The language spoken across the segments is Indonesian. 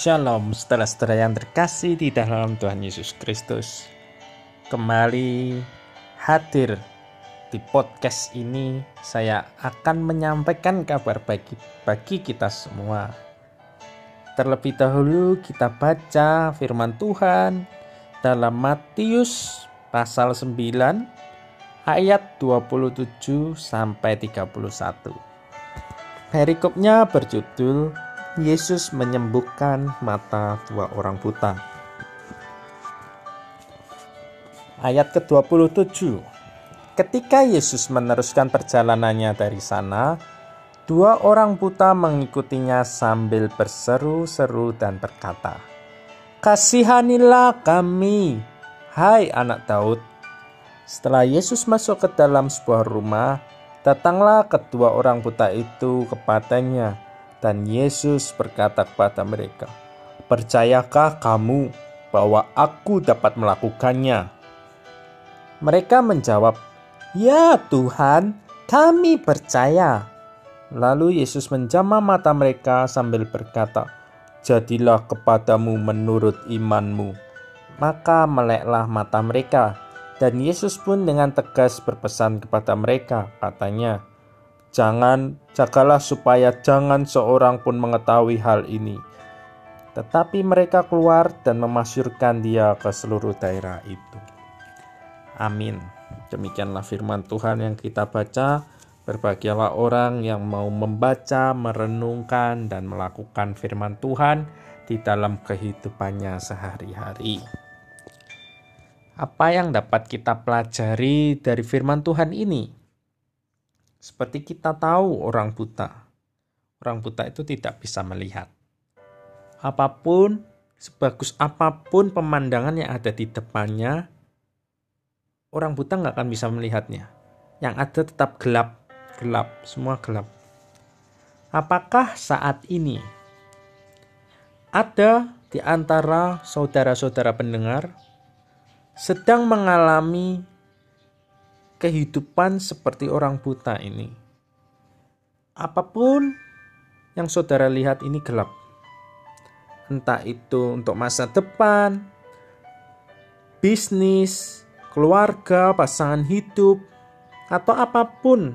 Shalom saudara-saudara yang terkasih di dalam Tuhan Yesus Kristus. Kembali hadir di podcast ini Saya akan menyampaikan kabar bagi, bagi kita semua. Terlebih dahulu kita baca firman Tuhan Dalam Matius pasal 9 ayat 27 sampai 31 Perikopnya berjudul Yesus menyembuhkan mata dua orang buta. Ayat ke-27. Ketika Yesus meneruskan perjalanannya dari sana, dua orang buta mengikutinya sambil berseru-seru dan berkata, "Kasihanilah kami, hai anak Daud." Setelah Yesus masuk ke dalam sebuah rumah, datanglah kedua orang buta itu kepadanya dan Yesus berkata kepada mereka, "Percayakah kamu bahwa aku dapat melakukannya?" Mereka menjawab, "Ya Tuhan, kami percaya." Lalu Yesus menjamah mata mereka sambil berkata, "Jadilah kepadamu menurut imanmu." Maka meleklah mata mereka, dan Yesus pun dengan tegas berpesan kepada mereka, katanya, Jangan, jagalah supaya jangan seorang pun mengetahui hal ini. Tetapi mereka keluar dan memasyurkan dia ke seluruh daerah itu. Amin. Demikianlah firman Tuhan yang kita baca. Berbahagialah orang yang mau membaca, merenungkan, dan melakukan firman Tuhan di dalam kehidupannya sehari-hari. Apa yang dapat kita pelajari dari firman Tuhan ini? Seperti kita tahu orang buta. Orang buta itu tidak bisa melihat. Apa pun, sebagus apa pun pemandangan yang ada di depannya, orang buta nggak akan bisa melihatnya. Yang ada tetap gelap, gelap, semua gelap. Apakah saat ini ada di antara saudara-saudara pendengar sedang mengalami kehidupan seperti orang buta ini. Apa pun yang saudara lihat ini gelap. Entah itu untuk masa depan, bisnis, keluarga, pasangan hidup, atau apa pun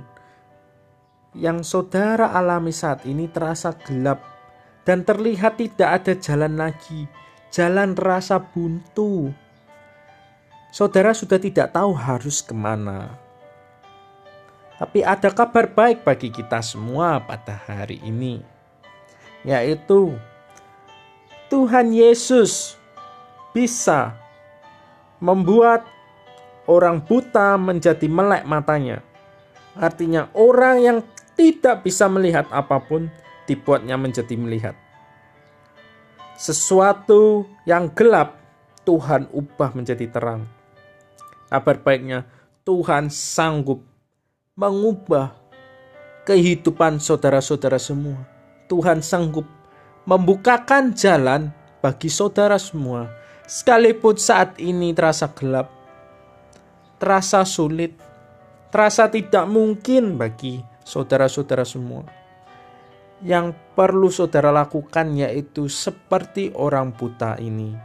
yang saudara alami saat ini terasa gelap dan terlihat tidak ada jalan lagi, jalan rasa buntu, saudara sudah tidak tahu harus ke mana. Tapi ada kabar baik bagi kita semua pada hari ini, yaitu Tuhan Yesus bisa membuat orang buta menjadi melek matanya. Artinya, orang yang tidak bisa melihat apa pun dibuatnya menjadi melihat. Sesuatu yang gelap, Tuhan ubah menjadi terang. Kabar baiknya, Tuhan sanggup mengubah kehidupan saudara-saudara semua. Tuhan sanggup membukakan jalan bagi saudara semua, sekalipun saat ini terasa gelap, terasa sulit, terasa tidak mungkin bagi saudara-saudara semua. Yang perlu saudara lakukan yaitu seperti orang buta ini.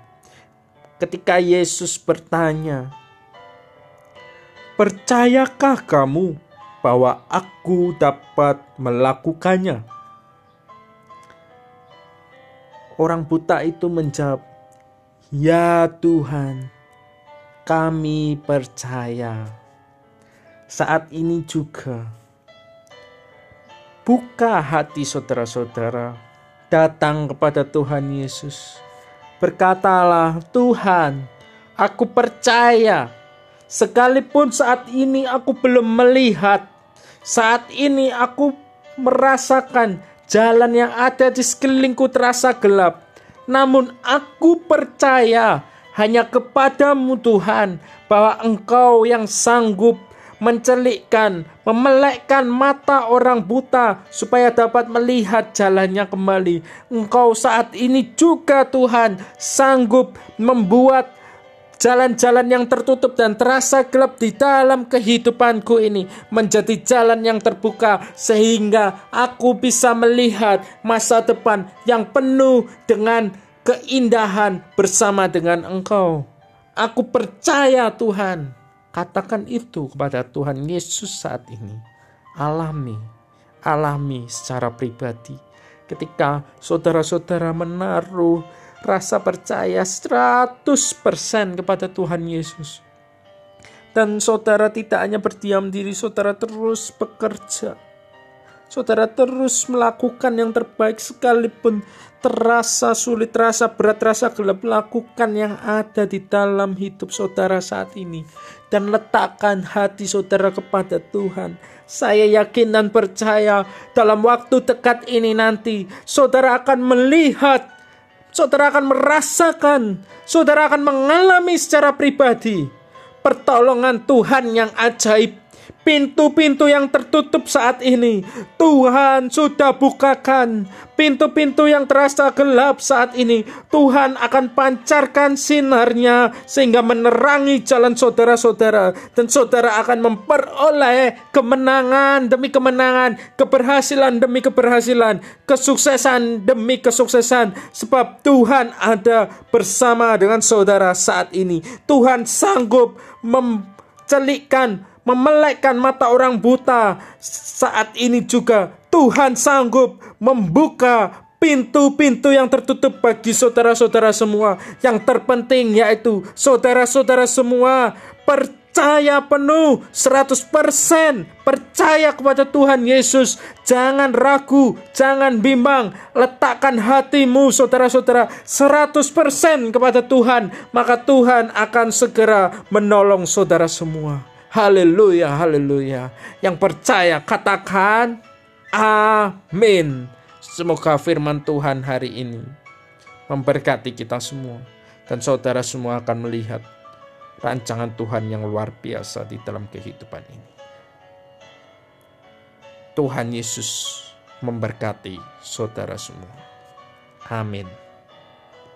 Ketika Yesus bertanya, Percayakah kamu bahwa aku dapat melakukannya? Orang buta itu menjawab, "Ya Tuhan, kami percaya." Saat ini juga, buka hati saudara-saudara, datang kepada Tuhan Yesus. Berkatalah, "Tuhan, aku percaya." Sekalipun saat ini aku belum melihat, saat ini aku merasakan jalan yang ada di sekelilingku terasa gelap. Namun aku percaya hanya kepadamu Tuhan bahwa engkau yang sanggup mencelikkan, memelekkan mata orang buta supaya dapat melihat jalannya kembali. Engkau saat ini juga Tuhan sanggup membuat Jalan-jalan yang tertutup dan terasa gelap di dalam kehidupanku ini menjadi jalan yang terbuka sehingga aku bisa melihat masa depan yang penuh dengan keindahan bersama dengan Engkau. Aku percaya Tuhan. Katakan itu kepada Tuhan Yesus saat ini. Alami, alami secara pribadi. Ketika saudara-saudara menaruh rasa percaya 100% kepada Tuhan Yesus. Dan saudara tidak hanya berdiam diri, saudara terus bekerja. Saudara terus melakukan yang terbaik sekalipun terasa sulit, terasa berat, terasa gelap. Lakukan yang ada di dalam hidup saudara saat ini. Dan letakkan hati saudara kepada Tuhan. Saya yakin dan percaya dalam waktu dekat ini nanti saudara akan melihat saudara akan merasakan, saudara akan mengalami secara pribadi pertolongan Tuhan yang ajaib. Pintu-pintu yang tertutup saat ini, Tuhan sudah bukakan. Pintu-pintu yang terasa gelap saat ini, Tuhan akan pancarkan sinarnya sehingga menerangi jalan saudara-saudara. Dan saudara akan memperoleh kemenangan demi kemenangan, keberhasilan demi keberhasilan, kesuksesan demi kesuksesan. Sebab Tuhan ada bersama dengan saudara saat ini. Tuhan sanggup mencelikkan, memelekkan mata orang buta. Saat ini juga Tuhan sanggup membuka pintu-pintu yang tertutup bagi saudara-saudara semua. Yang terpenting yaitu saudara-saudara semua percaya penuh 100% percaya kepada Tuhan Yesus jangan ragu jangan bimbang letakkan hatimu saudara-saudara 100% kepada Tuhan maka Tuhan akan segera menolong saudara semua haleluya haleluya yang percaya katakan amin semoga firman Tuhan hari ini memberkati kita semua dan saudara semua akan melihat rancangan Tuhan yang luar biasa di dalam kehidupan ini. Tuhan Yesus memberkati saudara semua. Amin.